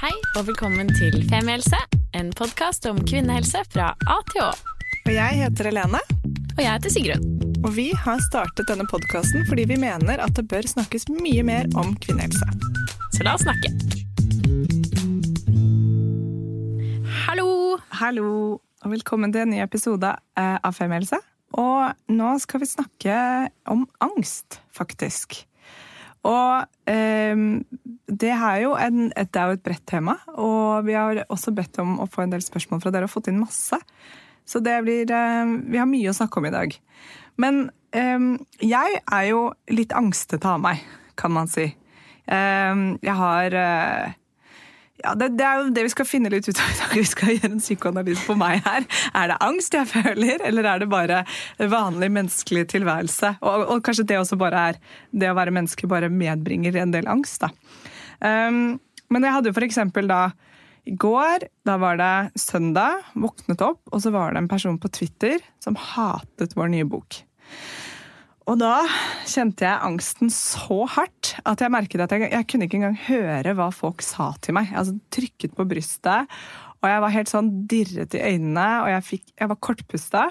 Hei og velkommen til Femihelse, en podkast om kvinnehelse fra A til Å. Og jeg heter Helene, Og jeg heter Sigrun. og vi har startet denne podkasten fordi vi mener at det bør snakkes mye mer om kvinnehelse. Så la oss snakke. Hallo! Hallo, og velkommen til en ny episode eh, av Femihelse. Og nå skal vi snakke om angst, faktisk. Og eh, det, er jo en, det er jo et bredt tema, og vi har også bedt om å få en del spørsmål fra dere og fått inn masse. Så det blir eh, Vi har mye å snakke om i dag. Men eh, jeg er jo litt angstete av meg, kan man si. Eh, jeg har eh, ja, det, det er jo det vi skal finne litt ut av i dag. Vi skal gjøre en psykoanalyse på meg her. Er det angst jeg føler, eller er det bare vanlig menneskelig tilværelse? Og, og kanskje det også bare er det å være menneske bare medbringer en del angst, da. Um, men jeg hadde jo for eksempel da i går, da var det søndag, våknet opp, og så var det en person på Twitter som hatet vår nye bok. Og da kjente jeg angsten så hardt at jeg merket at jeg, jeg kunne ikke engang høre hva folk sa til meg. Jeg altså, trykket på brystet, og jeg var helt sånn dirret i øynene, og jeg, fikk, jeg var kortpusta.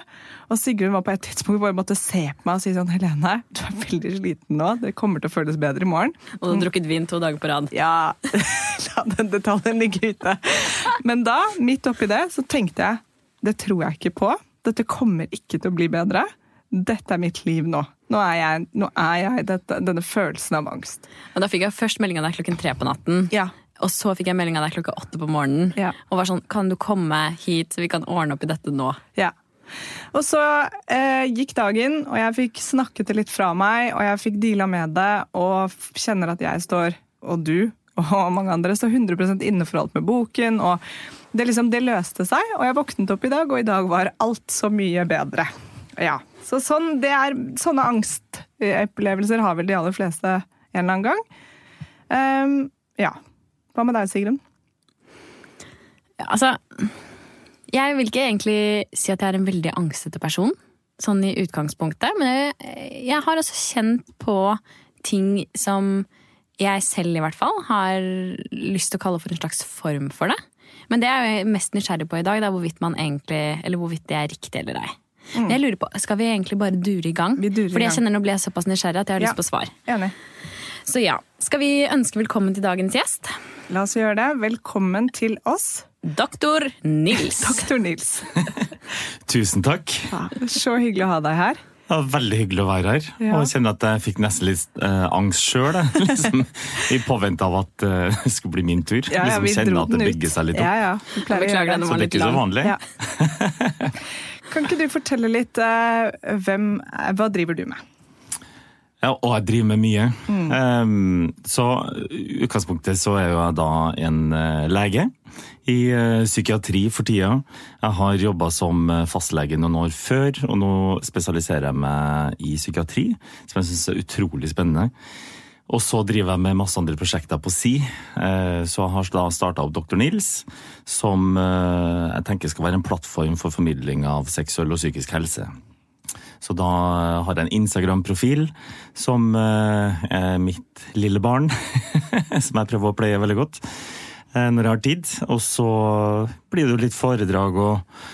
Og Sigrun var på et tidspunkt bare måtte se på meg og si sånn Helene, du er veldig sliten nå, det kommer til å føles bedre i morgen. Og du har drukket vin to dager på rad. Ja, la den detaljen ligge ute. Men da, midt oppi det, så tenkte jeg det tror jeg ikke på. Dette kommer ikke til å bli bedre. Dette er mitt liv nå. Nå er jeg, nå er jeg dette, denne følelsen av angst. Og da fikk jeg først melding av deg klokken tre på natten. Ja. Og så fikk jeg melding av deg klokka åtte på morgenen. Ja. Og var sånn Kan du komme hit, så vi kan ordne opp i dette nå? Ja. Og så eh, gikk dagen, og jeg fikk snakket det litt fra meg, og jeg fikk deala med det, og kjenner at jeg står, og du og mange andre, står 100% inne for alt med boken. og det, liksom, det løste seg, og jeg våknet opp i dag, og i dag var alt så mye bedre. Ja, så sånn, er, Sånne angstopplevelser har vel de aller fleste en eller annen gang. Um, ja. Hva med deg, Sigrun? Ja, altså Jeg vil ikke egentlig si at jeg er en veldig angstete person, sånn i utgangspunktet. Men jeg, jeg har også kjent på ting som jeg selv i hvert fall har lyst til å kalle for en slags form for det. Men det er jeg mest nysgjerrig på i dag, da, hvorvidt, egentlig, hvorvidt det er riktig eller ei. Men jeg lurer på, Skal vi egentlig bare dure i gang? Vi durer Fordi jeg kjenner Nå blir jeg såpass nysgjerrig at jeg har Ja. lyst på svar. Enig. Så ja, Skal vi ønske velkommen til dagens gjest? La oss gjøre det. Velkommen til oss, Doktor Nils. doktor Nils. Tusen takk. Ja, så hyggelig å ha deg her. Ja, veldig hyggelig å være her. Ja. Og jeg kjenner at jeg fikk nesten litt eh, angst sjøl, liksom, i påvente av at eh, det skulle bli min tur. Ja, ja, liksom vi Kjenne dro at det bygger seg litt opp. Ja, ja. Du pleier å gjøre det. Så det er ikke så vanlig. Kan ikke du fortelle litt uh, hvem, hva driver du med? Ja, og jeg driver med mye. Mm. Um, så utgangspunktet så er jeg da en uh, lege i uh, psykiatri for tida. Jeg har jobba som fastlege noen år før, og nå spesialiserer jeg meg i psykiatri, som jeg syns er utrolig spennende. Og så driver jeg med masse andre prosjekter på si. Eh, Så jeg har da starta opp Dr. Nils, som eh, jeg tenker skal være en plattform for formidling av seksuell og psykisk helse. Så da har jeg en Instagram-profil som eh, er mitt lille barn, som jeg prøver å pleie veldig godt eh, når jeg har tid. Og så blir det jo litt foredrag og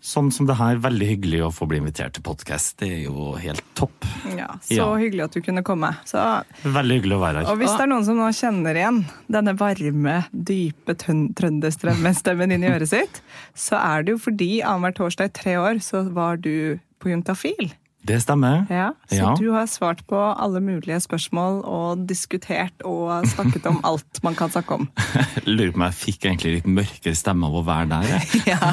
sånn som det her. Veldig hyggelig å få bli invitert til podkast. Det er jo helt topp. Ja, så Ja. hyggelig at du kunne komme. Så, Veldig hyggelig å være her. og hvis det er noen som nå kjenner igjen denne varme, dype trønderstemmen inn i øret sitt, så er det jo fordi annenhver torsdag i tre år så var du på Juntafil. Det stemmer. Ja, så Ja. du har svart på alle mulige spørsmål og diskutert og snakket om alt man kan snakke om. Lurer på om jeg fikk egentlig litt mørkere stemme av å være der. Ja,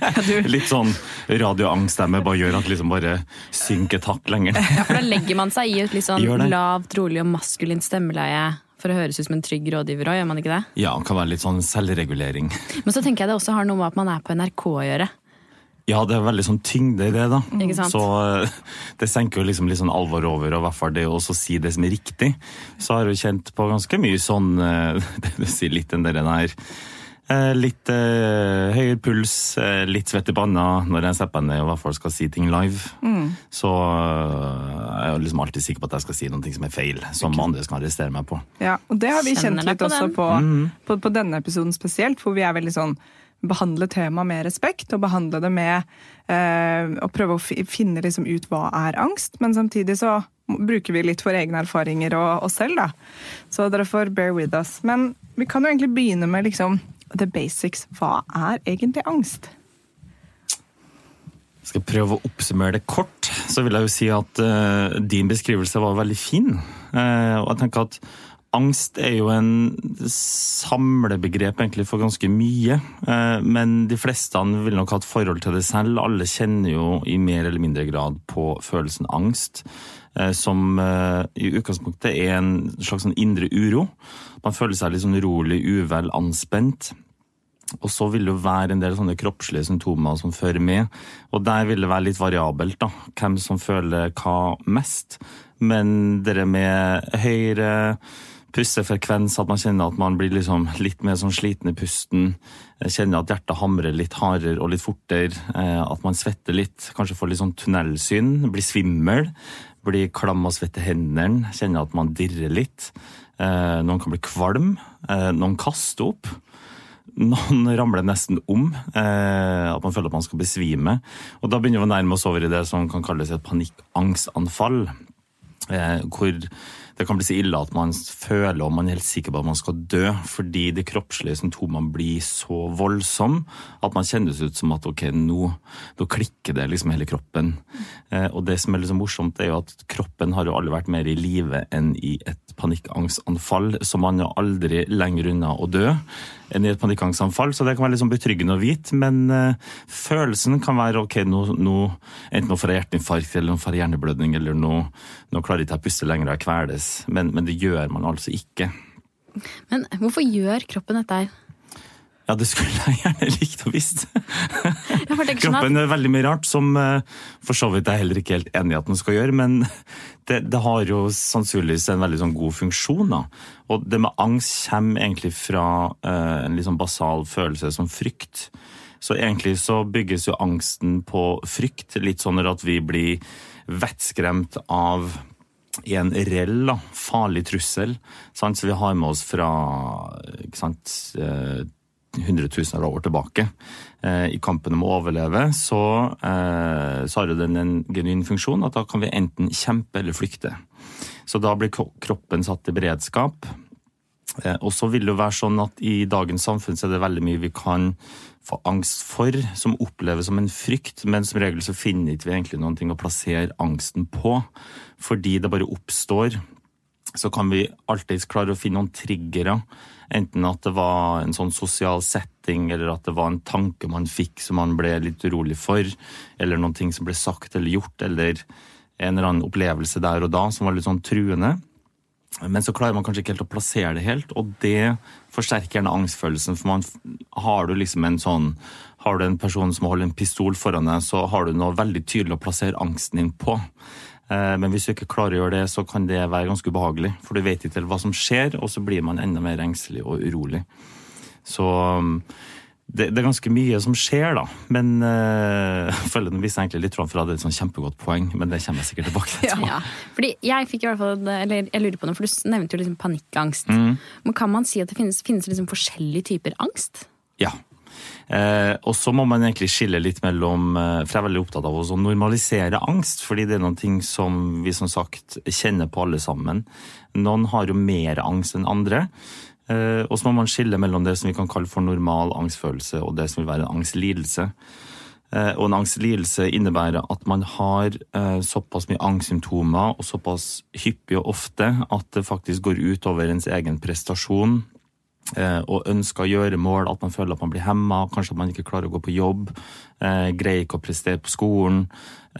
ja du, Litt sånn radioangststemme bare gjør at liksom bare synker takk lenger. Ja, for da legger man seg i et litt sånn lavt, rolig og maskulint stemmeleie for å høres ut som en trygg rådgiver òg, gjør man ikke det? Ja, det kan være litt sånn selvregulering. Men så tenker jeg det også har noe med at man er på NRK å gjøre. Ja, det er veldig sånn tyngde i det, da. Ikke sant? Så eh, det senker jo liksom litt sånn alvor over, og i hvert fall det å også si det som er riktig. Så har jeg jo kjent på ganske mye sånn eh, Det du sier litt den der der eh, Litt eh, høyere puls, litt svett i panna når jeg setter meg ned og i hvert fall skal si ting live. Så eh, jeg er liksom alltid sikker på at jeg skal si noe som er feil, som andre skal arrestere meg på. Ja, og det har vi Kjenner kjent litt på også på, på, på, på denne episoden spesielt, hvor vi er veldig sånn Behandle temaet med respekt, og behandle det med eh, Å prøve å finne liksom ut hva er angst, men samtidig så bruker vi litt for egne erfaringer og oss selv, da. Så dere får bear with us. Men vi kan jo egentlig begynne med liksom the basics. Hva er egentlig angst? Skal prøve å oppsummere det kort, så vil jeg jo si at uh, din beskrivelse var veldig fin. Uh, og jeg tenker at angst er jo en samlebegrep egentlig for ganske mye. Eh, men de fleste vil nok ha et forhold til det selv. Alle kjenner jo i mer eller mindre grad på følelsen angst. eh, Som eh, i utgangspunktet er en slags sånn indre uro. Man føler seg litt sånn urolig, uvel, anspent. Og så vil det jo være en del sånne kroppslige symptomer som fører med. Og der vil det være litt variabelt, da, hvem som føler hva mest. Men det med høyere pustefrekvens, at man kjenner at man blir liksom litt mer sånn sliten i pusten, kjenner at hjertet hamrer litt hardere og litt fortere, eh, at man svetter litt, kanskje får litt sånn tunnelsyn, blir svimmel, blir klam og svett i hendene, kjenner at man dirrer litt. Eh, Noen kan bli kvalm, eh, noen kaster opp. Noen ramler nesten om, at man føler at man skal besvime. Og da begynner vi å nærme oss over i det som kan kalles et panikkangstanfall. Hvor det kan bli så ille at man føler og man er helt sikker på at man skal dø, fordi de kroppslige symptomene blir så voldsomme at man kjennes ut som at ok, nå, nå klikker det liksom hele kroppen. Eh, og det som er liksom morsomt, er jo at kroppen har jo aldri vært mer i live enn i et panikkangstanfall, så man er aldri lenger unna å dø enn i et panikkangstanfall, så det kan være sånn betryggende å vite, men uh, følelsen kan være ok, nå, nå, enten nå får jeg hjerteinfarkt, eller nå får jeg hjerneblødning, eller nå, nå klarer jeg ikke å puste lenger og jeg kveles, men, men det gjør man altså ikke. Men hvorfor gjør kroppen dette her? Ja, det skulle jeg gjerne likt å visst. Sånn Kroppen er veldig mye rart, som eh, for så vidt jeg er heller ikke helt enig i at den skal gjøre, men det, det har jo sannsynligvis en veldig sånn god funksjon. Da. Og det med angst kommer egentlig fra eh, en litt sånn basal følelse som frykt. Så egentlig så bygges jo angsten på frykt, litt sånn at vi blir vettskremt av en reell, da, farlig trussel. Sant? Så vi har med oss fra ikke sant, eh, hundretusener av år tilbake. Eh, I kampen om å overleve så, eh, så har den en genuin funksjon at da kan vi enten kjempe eller flykte. Så da blir kroppen satt i beredskap. Eh, Og så vil det jo være sånn at i dagens samfunn så er det veldig mye vi kan få angst for, som oppleves som en frykt, men som regel så finner ikke vi egentlig noen ting å plassere angsten på, fordi det bare oppstår. Så kan vi alltids klare å finne noen triggere, enten at det var en sånn sosial setting, eller at det var en tanke man fikk som man ble litt urolig for, eller noen ting som ble sagt eller gjort, eller en eller annen opplevelse der og da som var litt sånn truende. Men så klarer man kanskje ikke helt å plassere det helt, og det forsterker gjerne angstfølelsen. For man har du liksom en sånn Har du en person som holder en pistol foran deg, så har du noe veldig tydelig å plassere angsten din på. Eh, Men hvis du ikke klarer å gjøre det, så kan det være ganske ubehagelig. For du vet ikke hva som skjer, og så blir man enda mer engstelig og urolig. Så um, det, det er ganske mye som skjer, da. Men øh, jeg føler den viser egentlig litt tråden, for det er et sånn kjempegodt poeng, men det kommer jeg sikkert tilbake til. Ja, Ja, fordi jeg fikk i hvert fall, eller jeg lurer på noe, for du nevnte jo liksom panikkangst. Mm. Men kan man si at det finnes, finnes liksom forskjellige typer angst? Ja. Eh, og så må man egentlig skille litt mellom eh, For jeg er veldig opptatt av å normalisere angst, fordi det er noen ting som vi som sagt kjenner på alle sammen. Noen har jo mer angst enn andre. Eh, og så må man skille mellom det som vi kan kalle for normal angstfølelse, og det som vil være en angstlidelse. Og en angstlidelse innebærer at man har såpass mye angstsymptomer og såpass hyppig og ofte at det faktisk går ut over ens egen prestasjon og ønsker å gjøre mål, at man føler at man blir hemma, kanskje at man ikke klarer å gå på jobb, eh, greier ikke å prestere på skolen,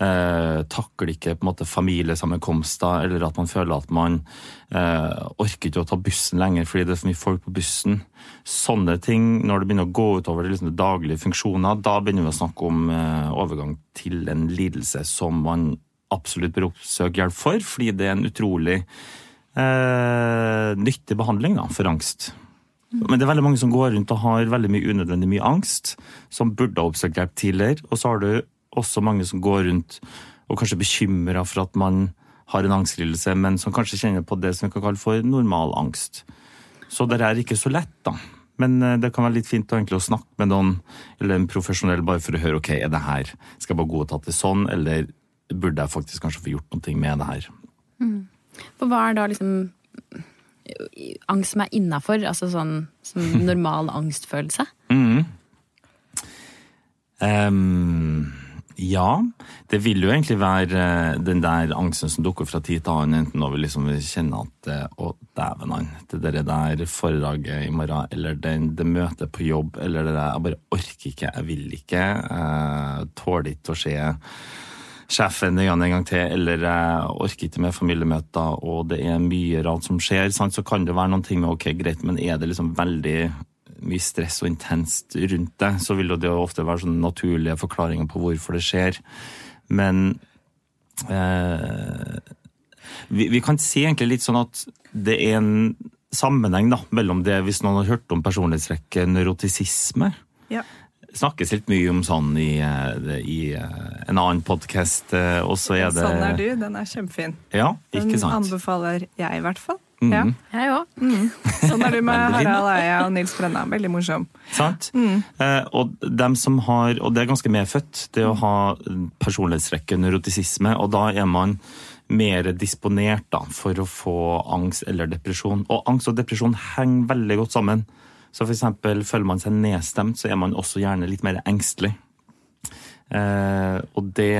eh, takler ikke på en måte familiesammenkomster, eller at man føler at man eh, orker ikke å ta bussen lenger fordi det er for mye folk på bussen. Sånne ting, når det begynner å gå utover det, liksom, det daglige funksjoner, da begynner vi å snakke om eh, overgang til en lidelse som man absolutt bør oppsøke hjelp for, fordi det er en utrolig eh, nyttig behandling da, for angst. Men det er veldig mange som går rundt og har veldig mye unødvendig mye angst, som burde ha oppsøkt hjelp tidligere. Og så har du også mange som går rundt og kanskje bekymra for at man har en angstlidelse, men som kanskje kjenner på det som vi kan kalle for normal angst. Så det er ikke så lett, da. Men eh, det kan være litt fint å, å snakke med noen, eller en profesjonell, bare for å høre ok, er det her, skal jeg bare gå og ta det sånn, eller burde jeg faktisk kanskje få gjort noe med det her? For hva er da liksom angst som er innafor? Altså sånn som normal angstfølelse? Mm. Um, ja, det vil jo egentlig være eh, den der angsten som dukker fra tid til annen, enten når vi liksom kjenner at eh, Å, dæven han, det der, der foredraget i morgen, eller den, det møtet på jobb, eller det der Jeg bare orker ikke, jeg vil ikke. Jeg tåler ikke å se sjefen en gang til, eller jeg orker ikke med familiemøter, og det er mye rart som skjer, sant? så kan det være noen ting med ok, greit, men er det liksom veldig mye stress og intenst rundt det, så vil det jo ofte være sånne naturlige forklaringer på hvorfor det skjer. Men eh, vi, vi, kan si egentlig litt sånn at det er en sammenheng da, mellom det, hvis noen har hørt om personlighetstrekket neurotisisme. Ja. Snakkes litt mye om sånn i, eh, i eh, en annen podkast, eh, og så er det Sånn er du, den er kjempefin. Ja, ikke sant? Den anbefaler jeg, i hvert fall. Mm. Ja. Jeg òg. Mm. Sånn er du med Harald Eia og Nils Brenna. Veldig morsom. Sant? Mm. Eh, og dem som har, og det er ganske medfødt, det å ha personlighetsrekke neurotisisme, og da er man mer disponert da, for å få angst eller depresjon. Og angst og depresjon henger veldig godt sammen. Så for eksempel føler man seg nedstemt, så er man også gjerne litt mer engstelig. Eh, og det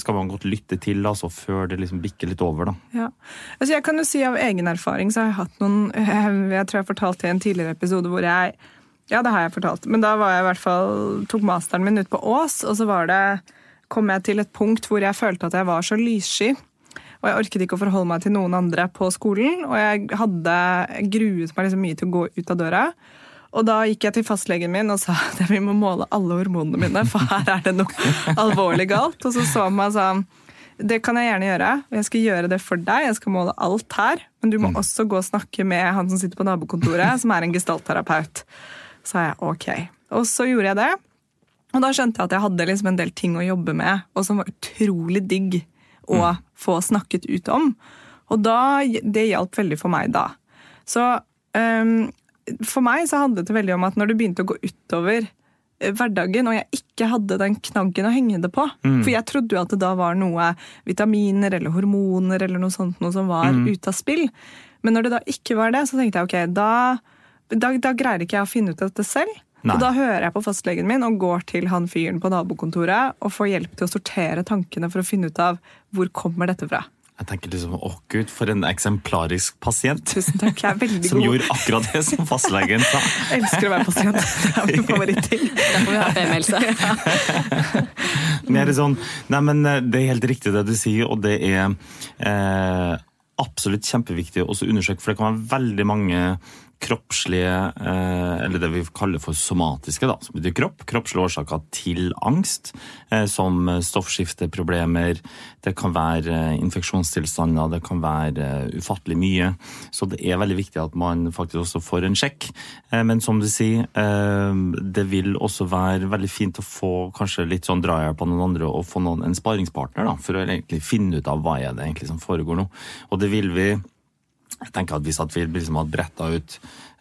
skal man godt lytte til altså, før det liksom bikker litt over. da. Ja. Altså, jeg kan jo si Av egen erfaring så har jeg hatt noen Jeg tror jeg fortalte i en tidligere episode hvor jeg Ja, det har jeg fortalt. Men da var jeg i hvert fall, tok masteren min ut på Ås, og så var det, kom jeg til et punkt hvor jeg følte at jeg var så lyssky. Og jeg orket ikke å forholde meg til noen andre på skolen. Og jeg hadde gruet meg liksom mye til å gå ut av døra. Og da gikk jeg til fastlegen min og sa at vi må måle alle hormonene mine, for her er det noe alvorlig galt. Og så så han meg og sa det kan jeg gjerne gjøre, og jeg skal gjøre det for deg. Jeg skal måle alt her, men du må også gå og snakke med han som sitter på nabokontoret, som er en gestaltterapeut. Så sa jeg ok. Og så gjorde jeg det. Og da skjønte jeg at jeg hadde liksom en del ting å jobbe med, og som var utrolig digg å få snakket ut om. Og da, det hjalp veldig for meg da. Så um, for meg så handlet det veldig om at når det begynte å gå utover eh, hverdagen, og jeg ikke hadde den knaggen å henge det på. Mm. For jeg trodde jo at det da var noe vitaminer eller hormoner eller noe sånt noe som var Mm. ute av spill. Men når det da ikke var det, så tenkte jeg ok, da, da, da greier ikke jeg å finne ut av dette selv. Nei. Og da hører jeg på fastlegen min og går til han fyren på nabokontoret og får hjelp til å sortere tankene for å finne ut av hvor kommer dette fra. Jeg tenker liksom, å gud, for en eksemplarisk pasient. Tusen takk, jeg er veldig Som god. gjorde akkurat det som fastlegen sa. Jeg elsker å være pasient. Det er min favoritting. Derfor vi har PM-helse. Mer sånn, nei, men eh, Det er helt riktig det du sier, og det er eh, absolutt kjempeviktig å også undersøke, for det kan være veldig mange kroppslige, eh, eller det vi kaller for somatiske, da, som betyr kropp, kroppslige årsaker til angst, eh, som stoffskifteproblemer, det kan være eh, infeksjonstilstander, det kan være ufattelig mye. Så det er veldig viktig at man faktisk også får en sjekk. Men som du sier, det vil også være veldig fint å få kanskje litt sånn drahjelp av noen andre og få noen, en sparingspartner da, for å egentlig finne ut av hva er det egentlig som foregår nå. Og det vil vi jeg tenker at Hvis at vi liksom hadde bretta ut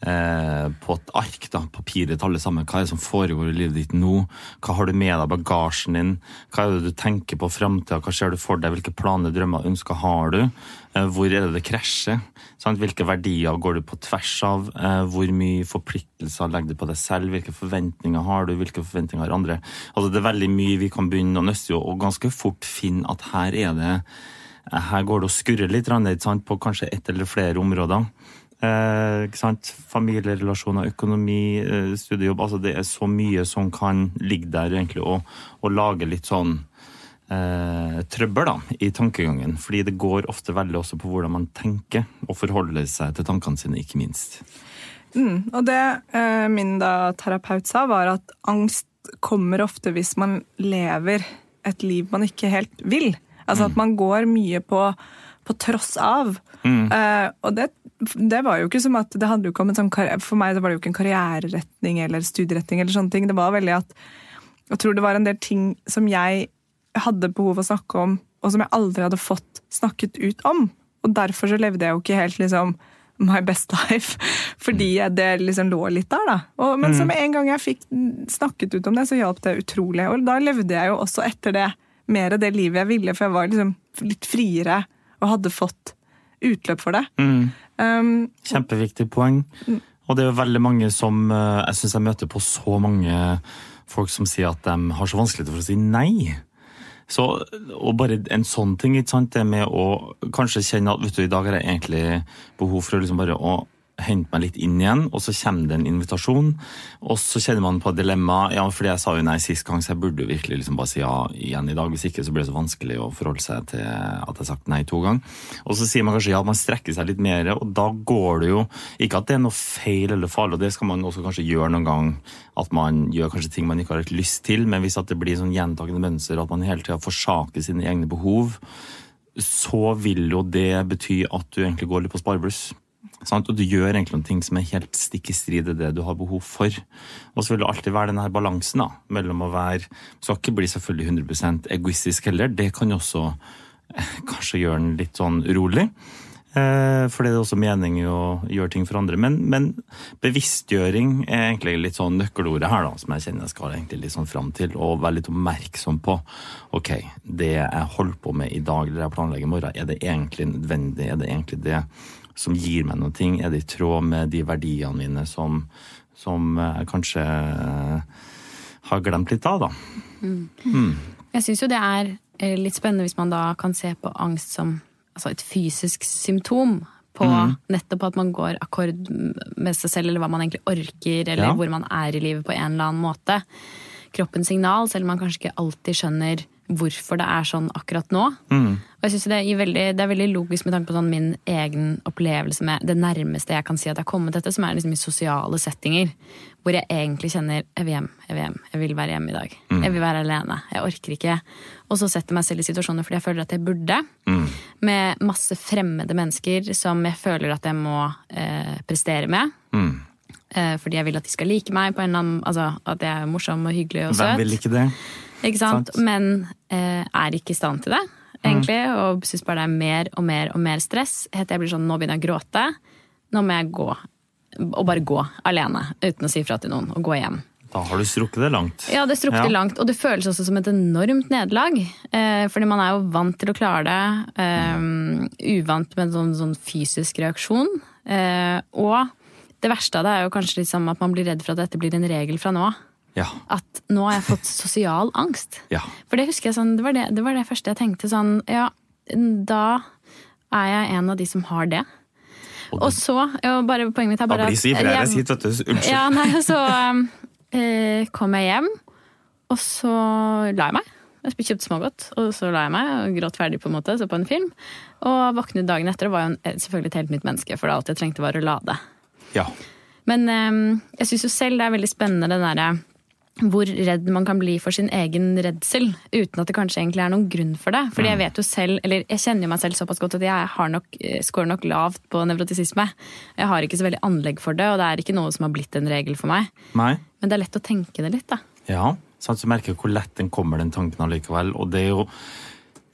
eh, på et ark, da, papiret alle sammen, hva er det som foregår i livet ditt nå? Hva har du med deg bagasjen din? Hva er det du tenker på framtida? Hva ser du for deg? Hvilke planer, drømmer, ønsker har du? Eh, hvor er det det krasjer? Sant? Hvilke verdier går du på tvers av? Eh, hvor mye forpliktelser legger du på deg selv? Hvilke forventninger har du? Hvilke forventninger har andre? Altså, det er veldig mye vi kan begynne å nøste i, og ganske fort finne at her er det her går det og skurrer litt ned på kanskje ett eller flere områder. Eh? Familierelasjoner, økonomi, eh, studiejobb. altså Det er så mye som kan ligge der egentlig og, og lage litt sånn eh, trøbbel da, i tankegangen. Fordi det går ofte veldig også på hvordan man tenker, og forholder seg til tankene sine, ikke minst. Mm, og det eh, min da terapeut sa, var at angst kommer ofte hvis man lever et liv man ikke helt vil. Altså at man går mye på, på tross av. Eh, og det, det var jo ikke som at det handler jo ikke om en sånn For meg det var det jo ikke en karriereretning eller studieretning. eller sånne ting. Det var veldig at Jeg tror det var en del ting som jeg hadde behov for å snakke om, og som jeg aldri hadde fått snakket ut om. Og derfor så levde jeg jo ikke helt liksom my best life, fordi det liksom lå litt der, da. Og, men så med en gang jeg fikk snakket ut om det, så hjalp det utrolig. Og da levde jeg jo også etter det mer det livet jeg ville, for jeg var liksom litt friere og hadde fått utløp for det. Mm. Um, Kjempeviktig poeng. Og det er jo veldig mange som eh, Jeg syns jeg møter på så mange folk som sier at de har så vanskelig for å si nei. Så, og bare en sånn ting, ikke sant, det med å kanskje kjenne at vet du, i dag har jeg egentlig behov for å liksom bare å hente meg litt inn igjen, og så kommer det en invitasjon. Og så kjenner man på dilemma. Ja, fordi jeg sa jo nei sist gang, så jeg burde virkelig liksom bare si ja igjen i dag. Hvis ikke så blir det så vanskelig å forholde seg til at jeg har sagt nei to ganger. Og så sier man kanskje ja, man strekker seg litt mer, og da går det jo Ikke at det er noe feil eller farlig, og det skal man også kanskje gjøre noen gang. At man gjør kanskje ting man ikke har helt lyst til, men hvis at det blir sånn gjentakende mønster, at man hele tida forsaker sine egne behov, så vil jo det bety at du egentlig går litt på sparebluss. Sant? Og du gjør egentlig noen ting som er helt stikk i strid med det du har behov for. Og så vil det alltid være denne balansen da, mellom å være Skal ikke bli selvfølgelig 100 egoistisk heller. Det kan jo også eh, kanskje gjøre den litt sånn urolig. Eh, for det er også mening å gjøre ting for andre. Men, men, bevisstgjøring er egentlig litt sånn nøkkelordet her, da, som jeg kjenner jeg skal egentlig litt sånn fram til. Og være litt oppmerksom på ok, det jeg holder på med i dag eller jeg planlegger i morgen, er det egentlig nødvendig? Er det egentlig det som gir meg noe? Er det i tråd med de verdiene mine som, som jeg kanskje har glemt litt av, da? Jeg syns jo det er eh, litt spennende hvis man da kan se på angst som altså et fysisk symptom på nettopp at man går akkord med seg selv, eller hva man egentlig orker, eller Ja. hvor man er i livet på en eller annen måte. Kroppens signal, selv om man kanskje ikke alltid skjønner hvorfor det er sånn akkurat nå. Og jeg synes det, er, veldig, det er veldig logisk med tanke på sånn min egen opplevelse med det nærmeste jeg kan si at jeg har kommet dette, som er liksom i sosiale settinger. Hvor jeg egentlig kjenner jeg vil hjem, jeg vil hjem, jeg vil være hjemme i dag. Jeg vil være alene. Jeg orker ikke. Og så setter jeg meg selv i situasjoner fordi jeg føler at jeg burde. Med masse fremmede mennesker som jeg føler at jeg må eh, prestere med. Eh, fordi jeg vil at de skal like meg, på en eller annen, altså at jeg er morsom og hyggelig og søt. Hvem vil ikke det? Ikke sant? Sant. Men eh, er ikke i stand til det, egentlig. Og syns bare det er mer og mer og mer stress. Helt til jeg blir sånn, nå begynner jeg å gråte. Nå må jeg gå. Og bare gå alene, uten å si fra til noen. Og gå hjem. Da har du strukket det langt. Ja, det strukket Ja. langt. Og det føles også som et enormt nederlag. Eh, fordi man er jo vant til å klare det. Eh, uvant med en sånn, sånn fysisk reaksjon. Eh, og det verste av det er jo kanskje liksom at man blir redd for at dette blir en regel fra nå. Ja. At nå har jeg fått sosial angst. Ja. For det husker jeg sånn, det var det, det var det første jeg tenkte sånn, ja, da er jeg en av de som har det. Og Og så, jo, bare poenget mitt er bare at... så ivrig jeg jeg- vet du. Unnskyld. Ja, nei, så så eh, kom jeg hjem, og så la jeg meg. Jeg kjøpte smågodt, og så la jeg meg og gråt ferdig på en måte, så på en film. Og våknet dagen etter og var jo en, selvfølgelig et helt nytt menneske, for alt jeg trengte var å lade. Ja. Men um, jeg syns jo selv det er veldig spennende den derre hvor redd man kan bli for sin egen redsel, uten at det kanskje egentlig er noen grunn for det. Fordi jeg vet jo selv, eller jeg kjenner jo meg selv såpass godt at jeg har nok, eh, scorer nok lavt på nevrotisisme. Jeg har ikke så veldig anlegg for det, og det er ikke noe som har blitt en regel for meg. Nei? Men det er lett å tenke det litt, da. Ja, sant, så merker jeg hvor lett den kommer, den tanken allikevel. Og det er jo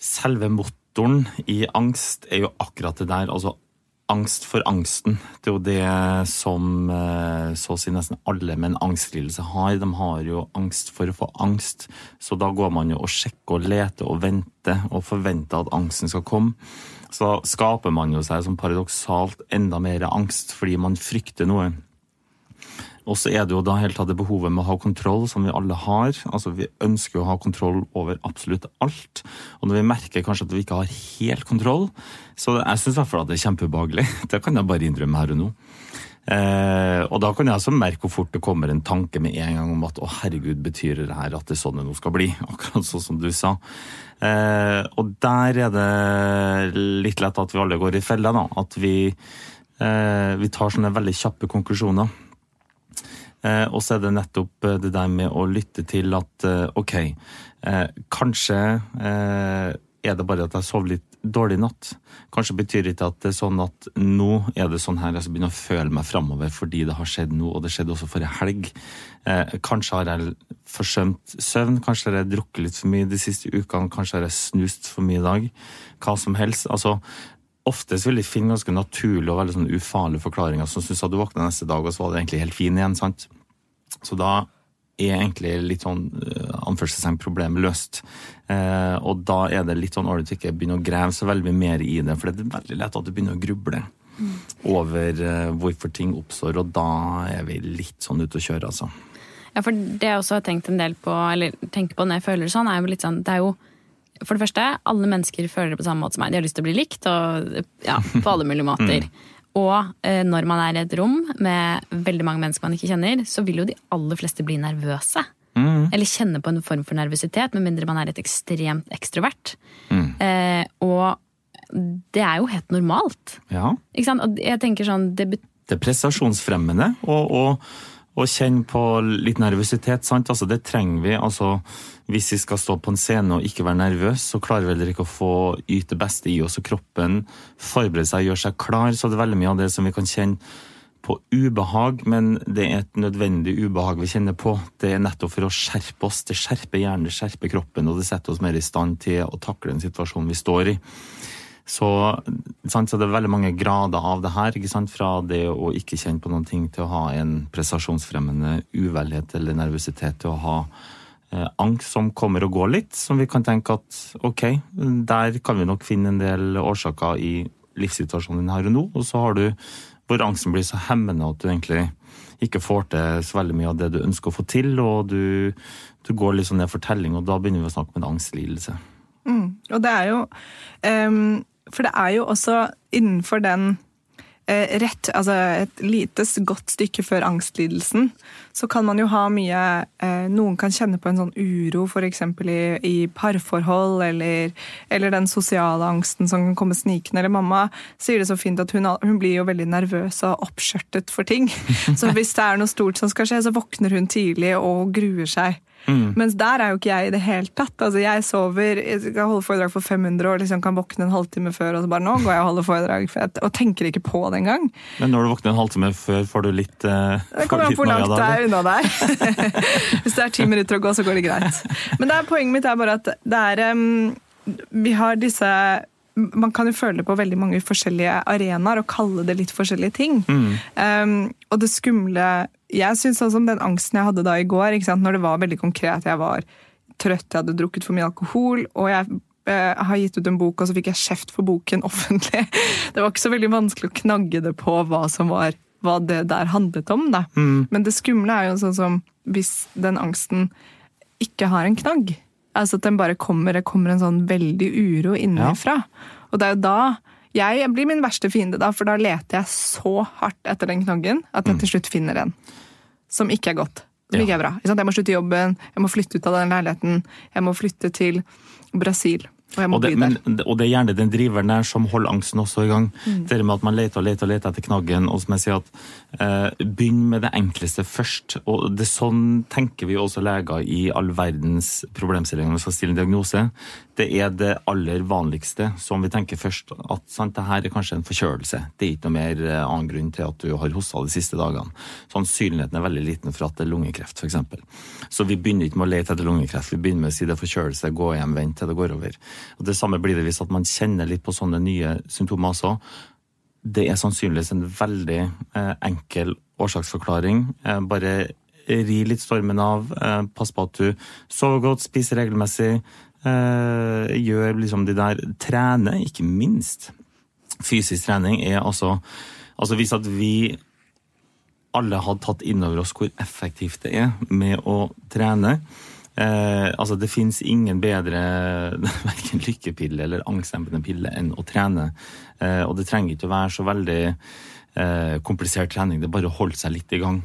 Selve motoren i angst er jo akkurat det der. Altså angst for angsten. Det er jo det som eh, så å si nesten alle med en angstlidelse har. De har jo angst for å få angst. Så da går man jo og sjekker og leter og venter og forventer at angsten skal komme. Så skaper man jo seg som paradoksalt enda mer angst fordi man frykter noe. Og så er det jo da helt tatt det behovet med å ha kontroll, som vi alle har. Altså Vi ønsker å ha kontroll over absolutt alt. Og når vi merker kanskje at vi ikke har helt kontroll, så jeg syns i hvert fall at det er kjempeubehagelig. Det kan jeg bare innrømme her og nå. Eh, og da kan jeg også merke hvor fort det kommer en tanke med en gang om at å herregud, betyr det her at det er sånn det nå skal bli? Akkurat sånn som du sa. Eh, og der er det litt lett at vi alle går i fella, da. At vi, eh, vi tar sånne veldig kjappe konklusjoner. Eh, og så er det nettopp eh, det der med å lytte til at eh, ok, kanskje er det bare at jeg sov litt dårlig natt. Kanskje betyr ikke at det er sånn at nå er det sånn her, jeg skal begynne å føle meg framover fordi det har skjedd nå, og det skjedde også forrige helg. Eh, kanskje har jeg forsømt søvn, kanskje har jeg drukket litt for mye de siste ukene, kanskje har jeg snust for mye i dag. Hva som helst. Altså, oftest vil jeg finne ganske naturlige og veldig sånn ufarlige forklaringer, som syns at du våkna neste dag, og så var det egentlig helt fin igjen. sant? Så da er egentlig litt sånn uh, anførselstegn problemet løst. Eh, og da er det litt sånn ålreit å ikke begynne å grave så veldig mer i det, for det er veldig lett at du begynner å gruble mm. over eh, hvorfor ting oppstår, og da er vi litt sånn ute å kjøre, altså. Ja, for det jeg også har tenkt en del på, eller tenker på når jeg føler sånn, er jo litt sånn Det er jo for det første, alle mennesker føler det på samme måte som meg. De har lyst til å bli likt, og ja, på alle mulige måter. Mm. Og eh, når man er i et rom med veldig mange mennesker man ikke kjenner, så vil jo de aller fleste bli nervøse. Mm. Eller kjenne på en form for nervøsitet, med mindre man er et ekstremt ekstrovert. Mm. Eh, og det er jo helt normalt. Ja. Ikke sant? Og jeg tenker sånn Det, det er prestasjonsfremmende. og, og og kjenne på litt nervøsitet. sant? Altså, Det trenger vi. altså Hvis vi skal stå på en scene og ikke være nervøs, så klarer vi heller ikke å få yte beste i oss. Og kroppen forbereder seg gjør seg klar. Så det er veldig mye av det som vi kan kjenne på ubehag, men det er et nødvendig ubehag vi kjenner på. Det er nettopp for å skjerpe oss. Det skjerper hjernen, det skjerper kroppen, og det setter oss mer i stand til å takle den situasjonen vi står i. Så, så, det er veldig mange grader av det her. Fra det å ikke kjenne på noen ting til å ha en prestasjonsfremmende uvelhet eller nervøsitet til å ha eh, angst som kommer og går litt, som vi kan tenke at ok, der kan vi nok finne en del årsaker i livssituasjonen din her og nå. Og så har du hvor angsten blir så hemmende at du egentlig ikke får til så veldig mye av det du ønsker å få til, og du, du går litt sånn ned for telling, og da begynner vi å snakke om en angstlidelse. Mm. Og det er jo um for det er jo også innenfor den eh, rett, altså et lite, godt stykke før angstlidelsen, så kan man jo ha mye eh, Noen kan kjenne på en sånn uro f.eks. I, i parforhold, eller, eller, den sosiale angsten som kan komme snikende. Eller mamma sier det så fint at hun, hun blir jo veldig nervøs og oppskjørtet for ting. Så hvis det er noe stort som skal skje, så våkner hun tidlig og gruer seg. Mm. Mens der er jo ikke jeg i det hele tatt. Altså, jeg sover, jeg kan holde foredrag for 500 og liksom kan våkne en halvtime før, og så bare nå går jeg og holder foredrag. Jeg, og tenker ikke på det engang. Men når du våkner en halvtime før, får du litt eh, Det kommer an på hvor langt det er unna der. Hvis det er ti minutter å gå, så går det greit. Men det er, poenget mitt er bare at det er um, Vi har disse man kan jo føle det på veldig mange forskjellige arenaer og kalle det litt forskjellige ting. Mm. Um, og det skumle Jeg syns sånn som den angsten jeg hadde da i går, når det var veldig konkret. Jeg var trøtt, jeg hadde drukket for mye alkohol, og jeg eh, har gitt ut en bok, og så fikk jeg kjeft for boken offentlig. Det var ikke så veldig vanskelig å knagge det på hva som var hva det der handlet om. Da. Mm. Men det skumle er jo sånn som hvis den angsten ikke har en knagg. Altså at den bare kommer, det kommer en sånn veldig uro innenfra. Ja. Og det er jo da jeg blir min verste fiende, da, for da leter jeg så hardt etter den knaggen at jeg mm. til slutt finner en som ikke er godt. Som ja. ikke er bra. Jeg må slutte jobben, jeg må flytte ut av den leiligheten, jeg må flytte til Brasil. Og, og, det, men, og, det, er gjerne den driveren der som holder angsten også i gang. Mm. Det med at man leter og leter og leter etter knaggen. og som jeg sier at eh, Begynn med det enkleste først. og det Sånn tenker vi også leger i all verdens problemstillinger når vi skal stille en diagnose det er det aller vanligste som vi tenker først. At sant, det her er kanskje en forkjølelse. Det er ikke noe mer eh, annen grunn til at du har hosta de siste dagene. Sannsynligheten er veldig liten for at det er lungekreft, f.eks. Så vi begynner ikke med å lete etter lungekreft. Vi begynner med å si det er forkjølelse, gå hjem, vent til det går over. Og Det samme blir det hvis at man kjenner litt på sånne nye symptomer også. Det er sannsynligvis en veldig eh, enkel årsaksforklaring. Eh, bare ri litt stormen av. Eh, pass på at du sover godt, spiser regelmessig gjør liksom de der Trene, ikke minst. Fysisk trening er altså Altså hvis at vi alle hadde tatt inn over oss hvor effektivt det er med å trene eh, altså Det fins ingen bedre verken lykkepille eller angstdempende pille enn å trene. Eh, og det trenger ikke å være så veldig eh, komplisert trening, det er bare å holde seg litt i gang.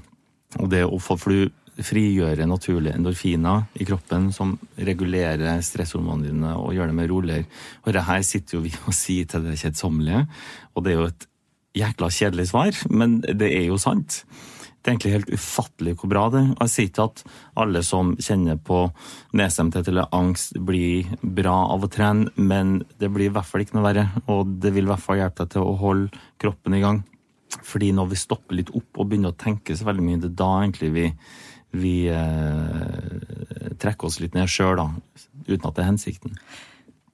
Og det å få, for du frigjøre naturlige endorfiner i kroppen som regulerer stresshormonene dine og gjør dem roligere. Og det her sitter jo vi og sier til det kjedsommelige, og det er jo et jækla kjedelig svar, men det er jo sant. Det er egentlig helt ufattelig hvor bra det er. Jeg sier ikke at alle som kjenner på nedstemthet eller angst, blir bra av å trene, men det blir i hvert fall ikke noe verre. Og det vil i hvert fall hjelpe deg til å holde kroppen i gang. Fordi når vi stopper litt opp og begynner å tenke så veldig mye, det er da egentlig vi, vi eh, trekker oss litt ned sjøl, uten at det er hensikten.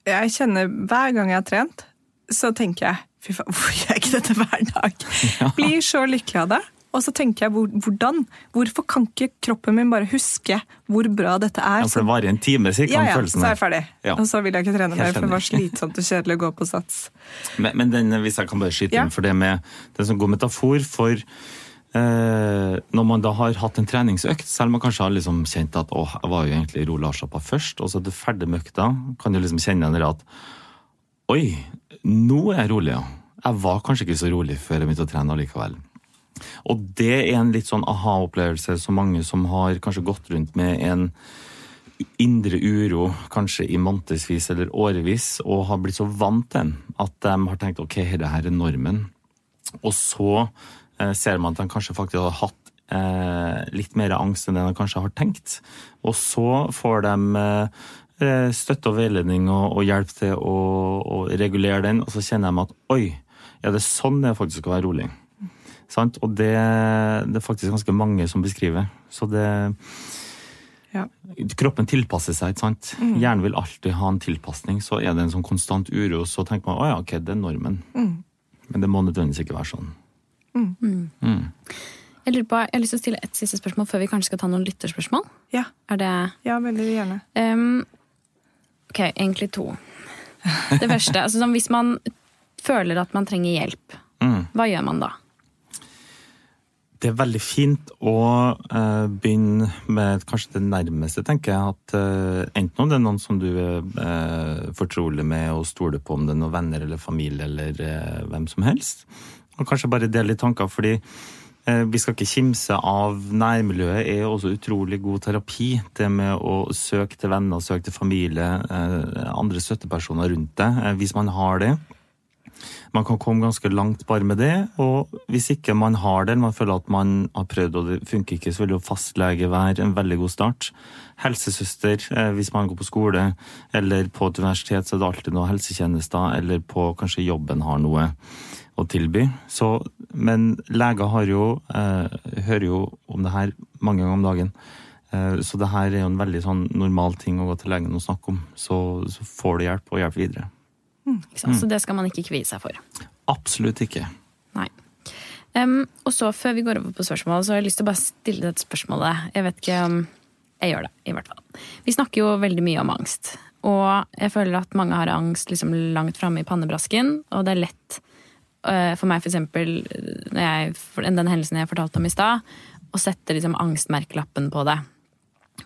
Jeg kjenner hver gang jeg har trent, så tenker jeg fy faen, hvorfor gjør jeg ikke dette hver dag? Blir så lykkelig av det. Og så tenker jeg hvordan? Hvorfor kan ikke kroppen min bare huske hvor bra dette er? Ja, For det varer en time, sier ja, ja, følelsen så er jeg ferdig. Ja. Og så vil jeg ikke trene mer, for det var slitsomt og kjedelig å gå på sats. Men, men den, hvis jeg kan bare skyte Ja. inn for det med det som god metafor for Når man da har hatt en treningsøkt, selv om man kanskje har liksom kjent at åh, jeg var jo egentlig rolig avslappa først, og så er du ferdig med økta, kan du liksom kjenne igjen at Oi, nå er jeg rolig, ja. Jeg var kanskje ikke så rolig før jeg begynte å trene allikevel. Og det er en litt sånn aha-opplevelse så mange som har kanskje gått rundt med en indre uro kanskje i månedsvis eller årevis, og har blitt så vant til den at de har tenkt ok, dette er normen. Og så eh, ser man at de kanskje faktisk har hatt eh, litt mer angst enn det de kanskje har tenkt. Og så får de eh, støtte og veiledning og, hjelp til å, å regulere den, og så kjenner de at oi, ja, det er sånn det faktisk skal være rolig. Sant? Og det, det er faktisk ganske mange som beskriver. Så det Ja. Kroppen tilpasser seg, ikke sant. Hjernen vil alltid ha en tilpasning. Så er det en sånn konstant uro, så tenker man å ja, ok, det er normen. Men det må nødvendigvis ikke være sånn. Jeg lurer på, jeg har lyst til å stille et siste spørsmål før vi kanskje skal ta noen lytterspørsmål. Ja, Er det ja veldig gjerne. Um, ok, egentlig to. Det første, altså sånn, Hvis man føler at man trenger hjelp, Mm. hva gjør man da? Det er veldig fint å uh, begynne med kanskje det nærmeste, tenker jeg. At uh, enten om det er noen som du er uh, fortrolig med og stoler på, om det er noen venner eller familie eller eh, hvem som helst. Og kanskje bare dele litt tanker, fordi eh, vi skal ikke kimse av nærmiljøet er også utrolig god terapi. Det med å søke til venner, søke til familie, eh, andre støttepersoner rundt deg, eh, hvis man har det. Man kan komme ganske langt bare med det, og hvis ikke man har det, eller man føler at man har prøvd og det funker ikke, så vil jo fastlege være en veldig god start. Helsesøster, hvis man går på skole, eller på et universitet, så er det alltid noen helsetjenester, eller på kanskje jobben har noe å tilby. Så, men leger har jo, eh, hører jo om det her mange ganger om dagen. Eh, Så det her er jo en veldig sånn normal ting å gå til legen og snakke om. Så, så får du hjelp, og hjelp videre. Ikke mm. Så det skal man ikke kvie seg for. Absolutt ikke. Nei. Um, og så, før vi går over på spørsmål, så har jeg lyst til å bare stille dette spørsmålet. Jeg vet ikke om Jeg gjør det, i hvert fall. Vi snakker jo veldig mye om angst. Og jeg føler at mange har angst liksom langt framme i pannebrasken, og det er lett for meg, for eksempel, jeg, den hendelsen jeg fortalte om i stad, å sette liksom angstmerkelappen på det.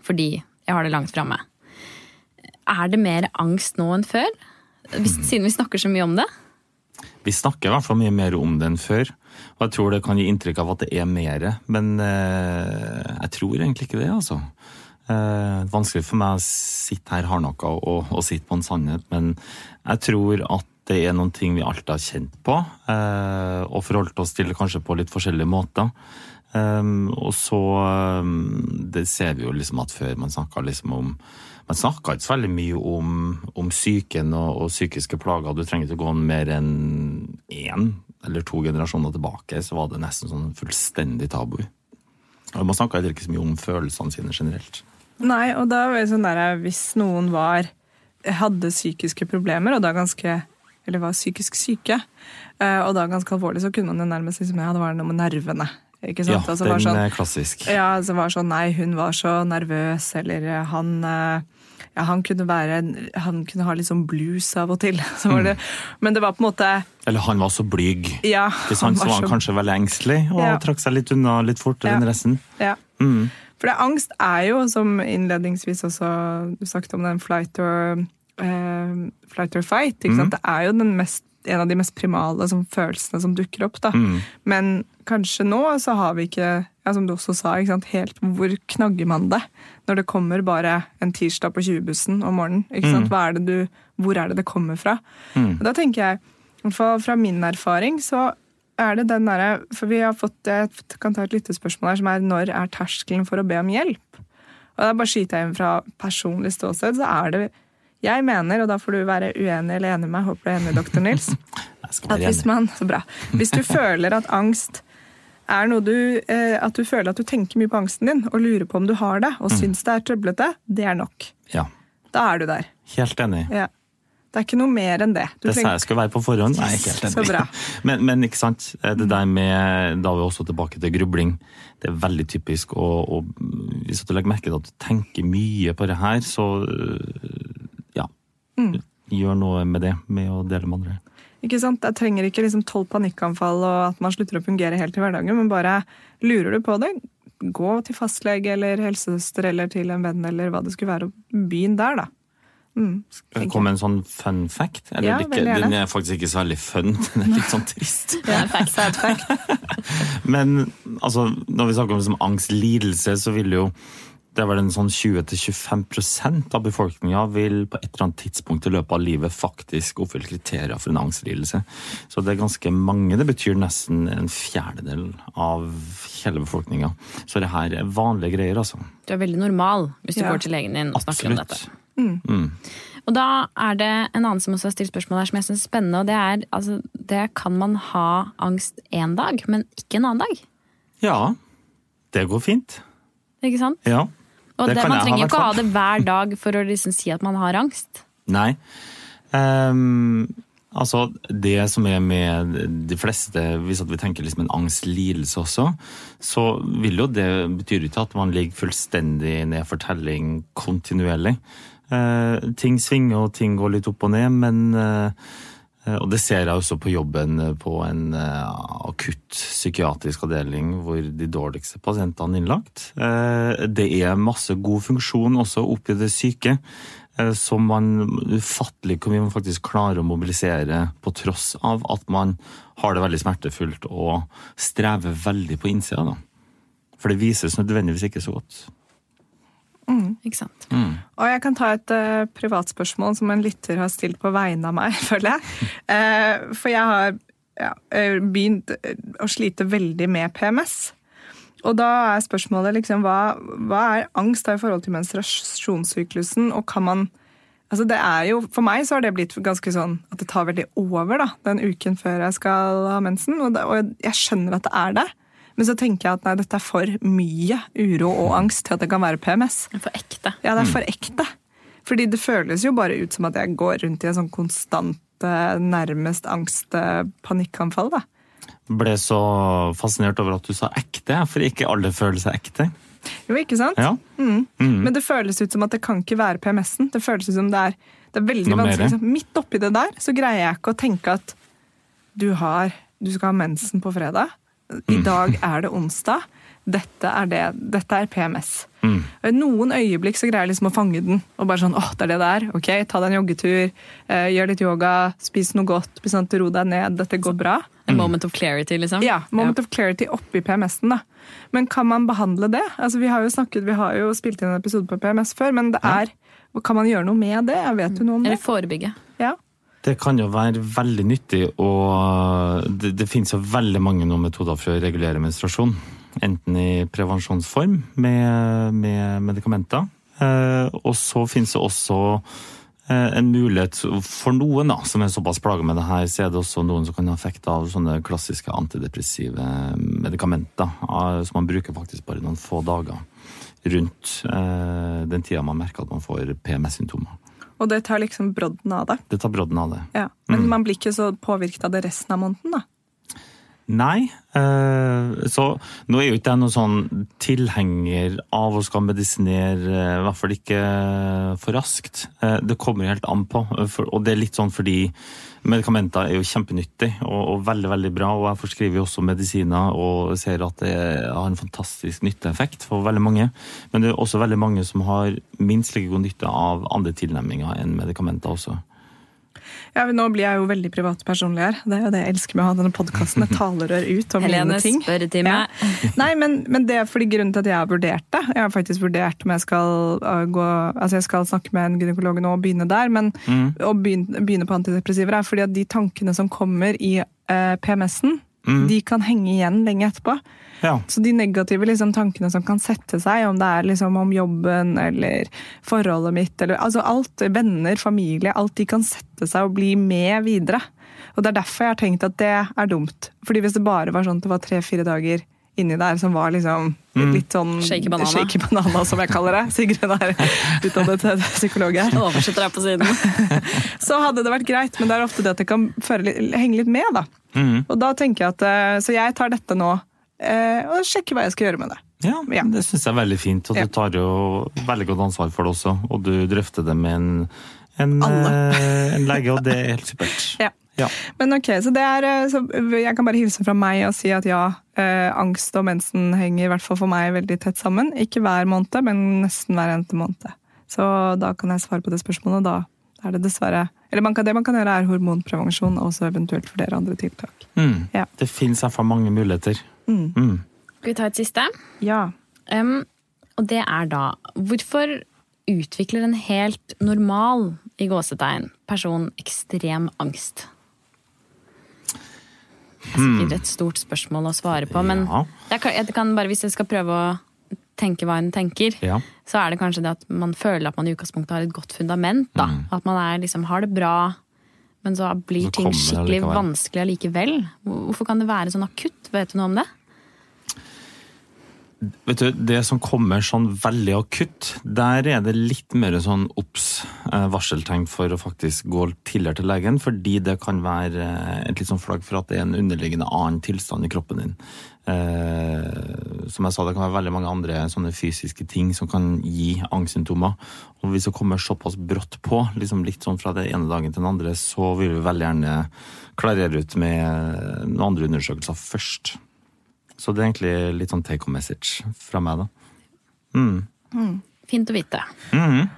Fordi jeg har det langt framme. Er det mer angst nå enn før? Hvis, siden vi snakker så mye om det? Vi snakker i hvert fall mye mer om det enn før. Og jeg tror det kan gi inntrykk av at det er mer, men eh, jeg tror egentlig ikke det, altså. Eh, vanskelig for meg å sitte her hardnakka og, og sitte på en sannhet, men jeg tror at det er noen ting vi alltid har kjent på, eh, og forholdt oss til kanskje på litt forskjellige måter. Um, og så um, Det ser vi jo liksom at før man snakka liksom om Man snakka ikke så veldig mye om, om psyken og, og psykiske plager. Du trenger ikke gå mer enn én eller to generasjoner tilbake, så var det nesten sånn fullstendig tabu. Og man snakka ikke så mye om følelsene sine generelt. Nei, og da var det sånn der, hvis noen var hadde psykiske problemer, og da ganske eller var psykisk syke, eh, og da ganske alvorlig, så kunne man jo nærmest liksom, ja, det var noe med nervene. Ikke sant? Ja, Altså, den var sånn, er klassisk. ja, altså var sånn, nei, hun var så nervøs, eller eh, han, eh, ja, han kunne være, han kunne ha litt sånn blues av og til. Så var det, Men det var på en måte, Eller han var så blyg. ja. Ikke sant? Så var han kanskje veldig engstelig og Ja. trakk seg litt unna litt fortere Ja. enn resten. Ja. Mm. For det, angst er jo, som innledningsvis også snakket om den flight or, eh, flight or fight, ikke sant? det er jo den mest, en av de mest primale som, følelsene som dukker opp. Mm. Men kanskje nå så har vi ikke, ja, som du også sa, ikke sant? helt hvor knagger man det? Når det kommer bare en tirsdag på 20-bussen om morgenen. ikke sant? Hva er det du, hvor er det det kommer fra? Mm. Og da tenker jeg, i hvert fall fra min erfaring, så er det den derre For vi har fått Jeg kan ta et lyttespørsmål her som er når er terskelen for å be om hjelp? Og da bare skyter jeg inn fra personlig ståsted, så er det Jeg mener, og da får du være uenig eller enig med meg, håper du er enig, doktor Nils, at hvis man Så bra. Hvis du føler at angst er noe du eh, At du føler at du tenker mye på angsten din og lurer på om du har det, og syns det er trøblete, det er nok. Ja, Da er du der. helt enig. Ja. Det er ikke noe mer enn det. Du Det sa jeg skulle være på forhånd. Nei, ikke helt Så enig. bra. Men, men ikke sant, det der med Da er vi også tilbake til grubling. Det er veldig typisk. Og, og hvis du legger merke til at du tenker mye på det her, så. Mm. Gjør noe med det, med å dele med andre. Ikke sant? Jeg trenger ikke liksom tolv panikkanfall og at man slutter å fungere helt i hverdagen, men bare lurer du på det, gå til fastlege eller helsesøster eller til en venn eller hva det skulle være, og begynn der, da. Mm, det kom en sånn fun fact? Eller Ja, ikke, den er faktisk ikke så veldig fun, den er litt sånn trist. Det er facts fact. Men altså, når vi snakker om liksom, angstlidelse, så vil jo det er vel en sånn 20-25% av befolkninga vil på et eller annet tidspunkt i løpet av livet faktisk oppfylle kriterier for en angstlidelse. Så det er ganske mange. Det betyr nesten en fjerdedel av hele befolkninga. Så det her er vanlige greier, altså. Du er veldig normal hvis du Ja. går til legen din og snakker om dette. Absolutt. Og da er det en annen som også har stilt spørsmål her som jeg synes er spennende, og det er altså, det kan man ha angst én dag, men ikke en annen dag? Ja, det går fint. Ikke sant? Ja. Og Det det, kan man trenger jo ikke ha det hver dag for å liksom si at man har angst. Nei. Um, altså, det som er med de fleste, hvis vi tenker liksom en angstlidelse også, så vil jo det betyr ikke at man ligger fullstendig ned for telling kontinuerlig. Uh, ting svinger og ting går litt opp og ned, men eh, og det ser jeg også på jobben på en eh, akutt psykiatrisk avdeling hvor de dårligste pasientene er innlagt. Eh, Det er masse god funksjon også oppi det syke, eh, som man ufattelig hvor mye man faktisk klarer å mobilisere på tross av at man har det veldig smertefullt og strever veldig på innsida. da. For det vises nødvendigvis ikke så godt. Ikke sant? Og jeg kan ta et uh, privatspørsmål som en lytter har stilt på vegne av meg, føler jeg. Uh, for jeg har ja, eh, begynt eh, å slite veldig med PMS. Og da er spørsmålet liksom hva, hva er angst da i forhold til menstruasjonssyklusen, og kan man Altså det er jo, For meg så har det blitt ganske sånn at det tar veldig over da, den uken før jeg skal ha mensen. Og, det, og jeg skjønner at det er det. Men så tenker jeg at nei, dette er for mye uro og angst til at det kan være PMS. For ekte. Ja, det er for ekte. Fordi det føles jo bare ut som at jeg går rundt i en sånn konstant, eh, nærmest angst, eh, da. Ble så fascinert over at du sa ekte, for ikke alle føler seg ekte. Jo, ikke sant? Ja. Men det føles ut som at det kan ikke være PMS-en. Det føles ut som det er, det er veldig Noe vanskelig. Mer. Midt oppi det der så greier jeg ikke å tenke at du har Du skal ha mensen på fredag. I dag er det onsdag. Dette er, det, dette er PMS. Mm. Og I noen øyeblikk så greier jeg liksom å fange den. Og bare sånn, åh, det er det det er. Ok, Ta deg en joggetur, eh, gjør litt yoga, spis noe godt, sånn ro deg ned. Dette går bra. A moment of clarity, liksom. Ja, Moment of clarity oppi PMS-en. da. Men kan man behandle det? Altså, Vi har jo snakket, vi har jo spilt inn en episode på PMS før, men det er, kan man gjøre noe med det? Jeg vet jo noe om det. Eller forebygge. Ja. Det kan jo være veldig nyttig, og det, det finnes jo veldig mange noen metoder for å regulere menstruasjon. Enten i prevensjonsform med, med medikamenter, eh, og så finnes det også eh, en mulighet for noen da, som er såpass plaga med det her, så er det også noen som kan ha effekt av sånne klassiske antidepressive medikamenter, eh, som man bruker faktisk bare noen få dager rundt den tida man merker at man får PMS-symptomer. Og det tar liksom brodden av det. Det tar brodden av det. Ja. Men man blir ikke så påvirket av det resten av måneden, da. Nei. eh, Så nå er jo ikke jeg noen sånn tilhenger av å skal medisinere, eh, i hvert fall ikke for raskt. Eh, Det kommer helt an på, og det er litt sånn fordi medikamenter er jo kjempenyttig og, og veldig, veldig bra, og jeg forskriver jo også medisiner og ser at det har en fantastisk nytteeffekt for veldig mange. Men det er også veldig mange som har minst like god nytte av andre tilnærminger enn medikamenter også. Ja, men Nå blir jeg jo veldig privatpersonlig her. Det er jo det jeg elsker med å ha denne podkasten. Et talerør ut om mine ting. spørretime. Ja. Nei, men, men det er fordi grunnen til at jeg har vurdert det. Jeg har faktisk vurdert om jeg skal uh, gå Altså jeg skal snakke med en gynekolog nå og begynne der, men å begynne, begynne på antidepressiver er fordi at de tankene som kommer i uh, PMS-en, de kan henge igjen lenge etterpå. Ja. Så de negative liksom, tankene som kan sette seg, om det er liksom, om jobben eller forholdet mitt, eller altså alt, venner, familie, alt de kan sette seg og bli med videre. Og det er derfor jeg har tenkt at det er dumt. Fordi hvis det bare var sånn at det var tre-fire dager inni der som var liksom litt sånn Shaky banana. shaky banana, som jeg kaller det. Sigrun er utdannet psykolog her. Oversetter her på siden. Så hadde det vært greit, men det er ofte det at det kan føre litt, henge litt med. da. Mm. Og da tenker jeg at, eh, Så jeg tar dette nå og sjekke hva jeg skal gjøre med det. Ja, Ja. det syns jeg er veldig fint. Og Ja. du tar jo veldig godt ansvar for det også. Og du drøfter det med en, en, eh, en lege, og det er helt supert. Ja. Ja. Men ok, så det er, eh, så jeg kan bare hilse fra meg og si at ja, eh, angst og mensen henger i hvert fall for meg veldig tett sammen. Ikke hver måned, men nesten hver eneste måned. Så da kan jeg svare på det spørsmålet, og da er det dessverre Eller man kan, det man kan gjøre, er hormonprevensjon, og også eventuelt flere andre tiltak. Mm. Ja. Det finnes iallfall mange muligheter. Mm. Mm. Skal vi ta et siste? Ja. Um, og det er da Hvorfor utvikler en helt normal i gåsetegn person ekstrem angst? Det er sikkert et stort spørsmål å svare på, men Ja. jeg kan, jeg kan bare, hvis jeg skal prøve å tenke hva en tenker, Ja. så er det kanskje det at man føler at man i utgangspunktet har et godt fundament. Da. At man er, liksom, har det bra, men så blir Så ting skikkelig vanskelig allikevel. Hvorfor kan det være sånn akutt? Vet du noe om det? Vet du, Det som kommer sånn veldig akutt, der er det litt mer sånn obs, eh, varseltegn for å faktisk gå tidligere til legen, fordi det kan være eh, et litt sånn flagg for at det er en underliggende annen tilstand i kroppen din. Eh, som jeg sa, det kan være veldig mange andre sånne fysiske ting som kan gi angstsymptomer. Og hvis det kommer såpass brått på, liksom litt sånn fra det ene dagen til den andre, så vil vi veldig gjerne klarere ut med noen andre undersøkelser først. Så det er egentlig litt sånn take home message fra meg, da. Mm. Fint å vite. Mm -hmm.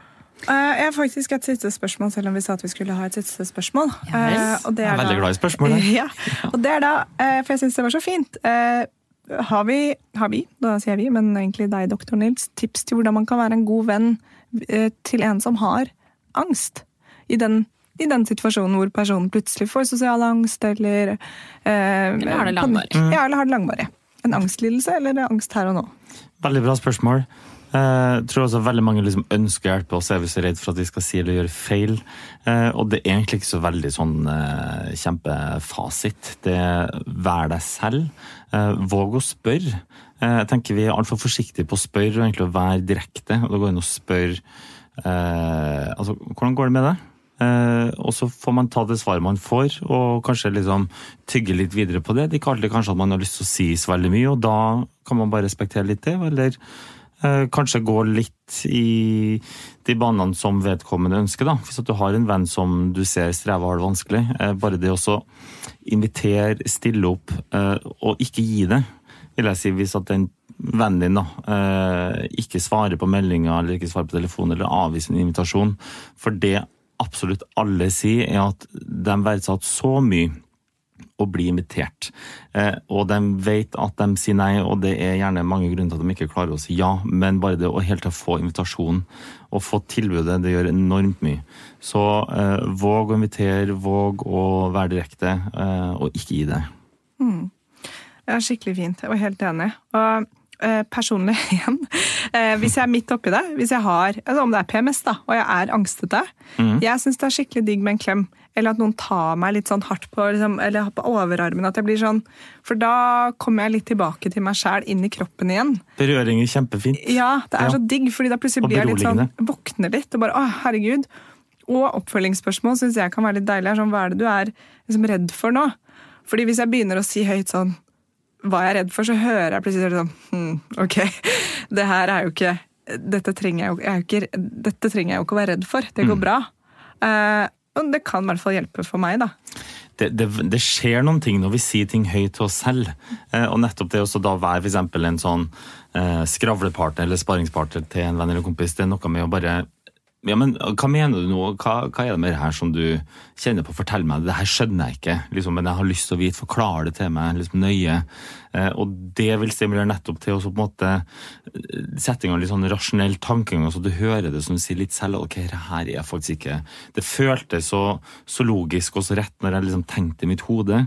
Uh, Jeg har faktisk et siste spørsmål, selv om vi sa at vi skulle ha et siste spørsmål. Yes. vel. Eh, og det Jeg er da- veldig glad i spørsmål. Ja, og det er da, uh, for jeg syns det var så fint. Eh, Har vi, har vi, da sier vi, men egentlig deg, doktor Nils, tips til hvordan man kan være en god venn til en som har angst? I den, i den situasjonen hvor personen plutselig får sosial angst, eller eh, Eller har det langvarig. Ja, eller har det langvarig. En angstlidelse, eller er det angst her og nå? Veldig bra spørsmål. Jeg tror også veldig mange liksom ønsker å hjelpe oss, er vi så redd for at vi skal si eller gjøre feil. Eh, Og det er egentlig ikke så veldig sånn eh, kjempefasit. Det er vær deg selv. Eh, Våg å spørre. Eh, Jeg tenker Vi er altfor forsiktige på å spørre og egentlig å være direkte. og da går inn og spørre eh, altså, hvordan går det med deg? Eh, og så får man ta det svaret man får, og kanskje liksom tygge litt videre på det. Det er ikke alltid kanskje at man har lyst til å si så veldig mye, og da kan man bare respektere litt det. Eller eh, kanskje gå litt i de banene som vedkommende ønsker. da. Hvis du har en venn som du ser strever og har det vanskelig, eh, bare det å invitere, stille opp og ikke gi det, vil jeg si. Hvis at den vennen din da, ikke svarer på meldinger eller ikke svarer på telefonen eller avviser en invitasjon. For det absolutt alle sier, er at de verdsetter så mye å bli invitert. Eh, og de vet at de sier nei, og det er gjerne mange grunner til at de ikke klarer å si ja, men bare det å helt til å få invitasjonen og få tilbudet, det gjør enormt mye. Så eh, våg å invitere, våg å være direkte, eh, og ikke gi det. Det er skikkelig fint. Var helt enig. Og personlig igjen, eh, hvis jeg er midt oppi det, hvis jeg har, altså om det er PMS da, og jeg er angstete, jeg syns det er skikkelig digg med en klem. Eller at noen tar meg litt sånn hardt på, liksom, eller på overarmen. at jeg blir sånn, For da kommer jeg litt tilbake til meg sjæl, inn i kroppen igjen. Berøring er kjempefint. Ja, det er Ja. så digg, fordi da plutselig blir jeg litt sånn, våkner litt og bare å, herregud. Og oppfølgingsspørsmål syns jeg kan være litt deilig. Sånn, hva er det du er liksom, redd for nå? Fordi hvis jeg begynner å si høyt sånn hva jeg er redd for, så hører jeg plutselig sånn hm, Ok, det her er jo ikke dette trenger, jeg jo, ikke, dette trenger jeg jo ikke å være redd for. Det går Mm. bra. Eh, og det kan i hvert fall hjelpe for meg, da. det, det, det skjer noen ting når vi sier ting høyt til oss selv. Eh, og nettopp det å da være eksempel en sånn eh, skravlepartner eller sparringspartner til en venn eller kompis, det er noe med å bare Ja, men Hva mener du nå? Hva, hva er det med det her som du kjenner på? Fortell meg, det her skjønner jeg ikke, liksom, men jeg har lyst til å vite. Forklar det til meg liksom nøye. Eh, og det vil stimulere nettopp til å på en måte eh, sette i litt sånn rasjonell tankegang, så du hører det som du sier litt selv. Ok, det her er jeg faktisk ikke Det føltes så, så logisk og så rett når jeg liksom tenkte i mitt hode.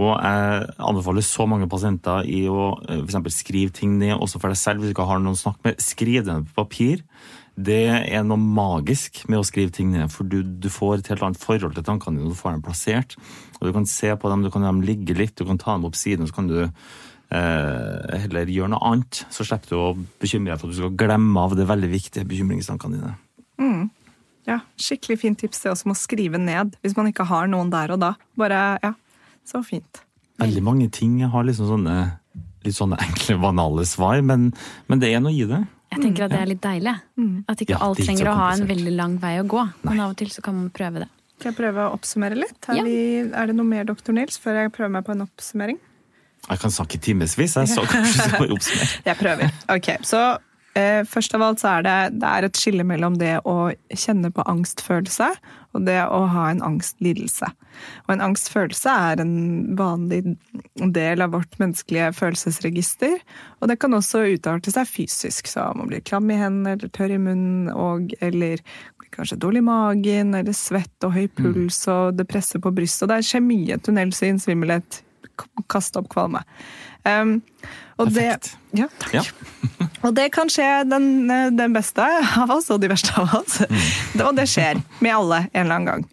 Og jeg anbefaler så mange pasienter i å for f.eks. skrive ting ned, også for deg selv hvis du ikke har noen å snakke med. Skriv det ned på papir. Det er noe magisk med å skrive ting ned, for du, du får et helt annet forhold til tankene dine. Du får dem plassert, og du kan se på dem, du kan la dem ligge litt, du kan ta dem opp siden, og så kan du eh, heller gjøre noe annet. Så slipper du å bekymre deg for at du skal glemme av det veldig viktige bekymringstankene dine. Ja, Skikkelig fint tips til også om å skrive ned, hvis man ikke har noen der og da. Bare, ja, Så fint. Veldig mange ting har liksom sånne litt sånne enkle, banale svar, men, men det er noe i det. Jeg tenker at det er litt deilig. At ikke Ja, alt er trenger å ha en veldig lang vei å gå. Men av og til så kan man prøve det. Skal jeg prøve å oppsummere litt? Er, Ja. vi, er det noe mer, doktor Nils, før jeg prøver meg på en oppsummering? Jeg kan snakke timevis, jeg, så kanskje du skal oppsummere. Jeg prøver. Ok, så Først av alt så er det, det er et skille mellom det å kjenne på angstfølelse og det å ha en angstlidelse. Og en angstfølelse er en vanlig del av vårt menneskelige følelsesregister. Og det kan også utarte seg fysisk, så man blir klam i hendene eller tørr i munnen og eller kanskje dårlig i magen eller svett og høy puls og det presser på brystet. Og det skjer mye tunnelsyn, svimmelhet, kaste opp kvalme. Um, og det, ja, takk. Ja. Og det kan skje den, den beste av oss og de verste av oss. Det- Og det skjer med alle en eller annen gang.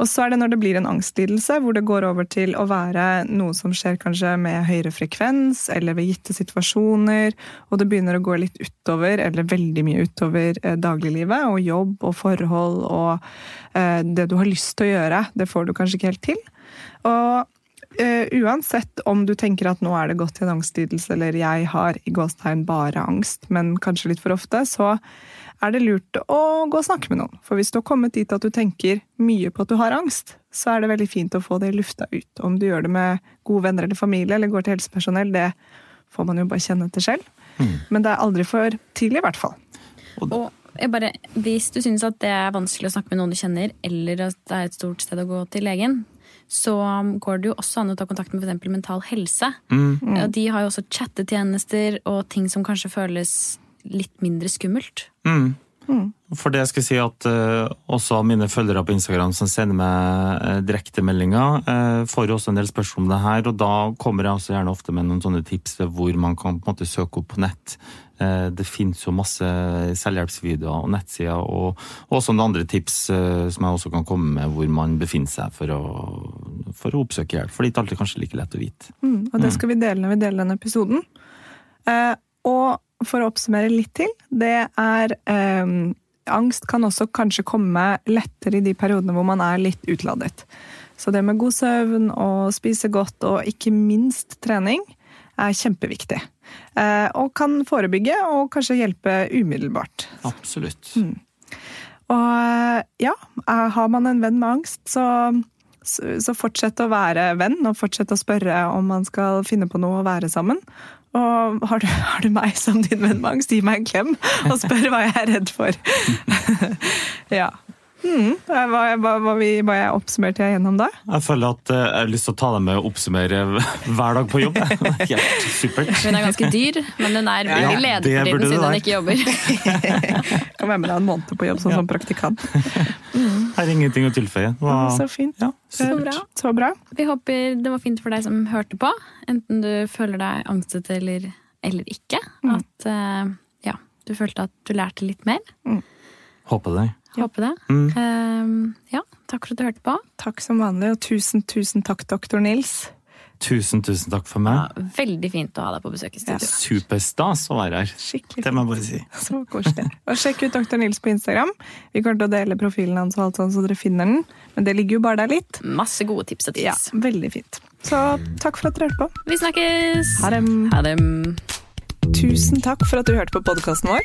Og så er det når det blir en angstlidelse, hvor det går over til å være noe som skjer kanskje med høyere frekvens eller ved gitte situasjoner, og det begynner å gå litt utover, eller veldig mye utover, eh, dagliglivet og jobb og forhold og eh, det du har lyst til å gjøre. Det får du kanskje ikke helt til. Og eh, uansett om du tenker at nå er det gått til en angstlidelse, eller jeg har i gåstegn bare angst, men kanskje litt for ofte, så er det lurt å gå og snakke med noen. For hvis du har kommet dit at du tenker mye på at du har angst, så er det veldig fint å få det lufta ut. Om du gjør det med gode venner eller familie, eller går til helsepersonell, det får man jo bare kjenne til selv. Men det er aldri for tidlig, i hvert fall. Og jeg bare, hvis du syns at det er vanskelig å snakke med noen du kjenner, eller at det er et stort sted å gå til legen, så går det jo også an å ta kontakt med f.eks. Mental Helse. Og De har jo også chattetjenester og ting som kanskje føles litt mindre skummelt. For det jeg skal si at uh, også mine følgere på Instagram som sender meg uh, direktemeldinger, uh, får jo også en del spørsmål om det her, og da kommer jeg også gjerne ofte med noen sånne tips til hvor man kan på en måte søke opp på nett. Eh, det finnes jo masse selvhjelpsvideoer og nettsider, og, og også noen andre tips eh, som jeg også kan komme med hvor man befinner seg for å, for å oppsøke hjelp. For det er ikke alltid kanskje like lett å vite. Mm, og det skal vi dele når vi deler denne episoden. Eh, og for å oppsummere litt til, det er eh, Angst kan også kanskje komme lettere i de periodene hvor man er litt utladet. Så det med god søvn og spise godt og ikke minst trening er kjempeviktig. Eh, og kan forebygge og kanskje hjelpe umiddelbart. Absolutt. Og eh, ja, eh, har man en venn med angst, så, så så fortsett å være venn, og fortsett å spørre om man skal finne på noe å være sammen. Og har du, har du meg som din venn med angst, gi meg en klem og spør hva jeg er redd for. ja. Mm, var, vi, var jeg oppsummerte jeg gjennom da? Jeg føler at eh, jeg har lyst til å ta deg med og oppsummere hver dag på jobb. Helt supert. Hun er ganske dyr, men hun er veldig Ja, ledig for tiden siden hun ikke jobber. Kan være med deg en måned på jobb sånn som praktikant. Her er ingenting å tilføye. Var- Så fint. Ja, Så bra. Så bra. Vi håper det var fint for deg som hørte på, enten du føler deg angstete eller, eller ikke. At eh, ja, du følte at du lærte litt mer. Håper det. Håper det. Mm. Eh, ja, takk for at du hørte på. Takk som vanlig, og tusen, tusen takk, doktor Nils. Tusen, tusen takk for Ja, meg. veldig fint å ha deg på besøk i studio. Superstas å være her. Skikkelig Det må jeg bare si. Så koselig. Og sjekk ut Dr. Nils på Instagram. Vi kommer til å dele profilen hans, og alt sånn, så dere finner den. Men det ligger jo bare der litt. Masse gode tips og Ja, tips. Veldig fint. Så takk for at dere hørte på. Vi snakkes! Ha det. Tusen takk for at du hørte på podkasten vår.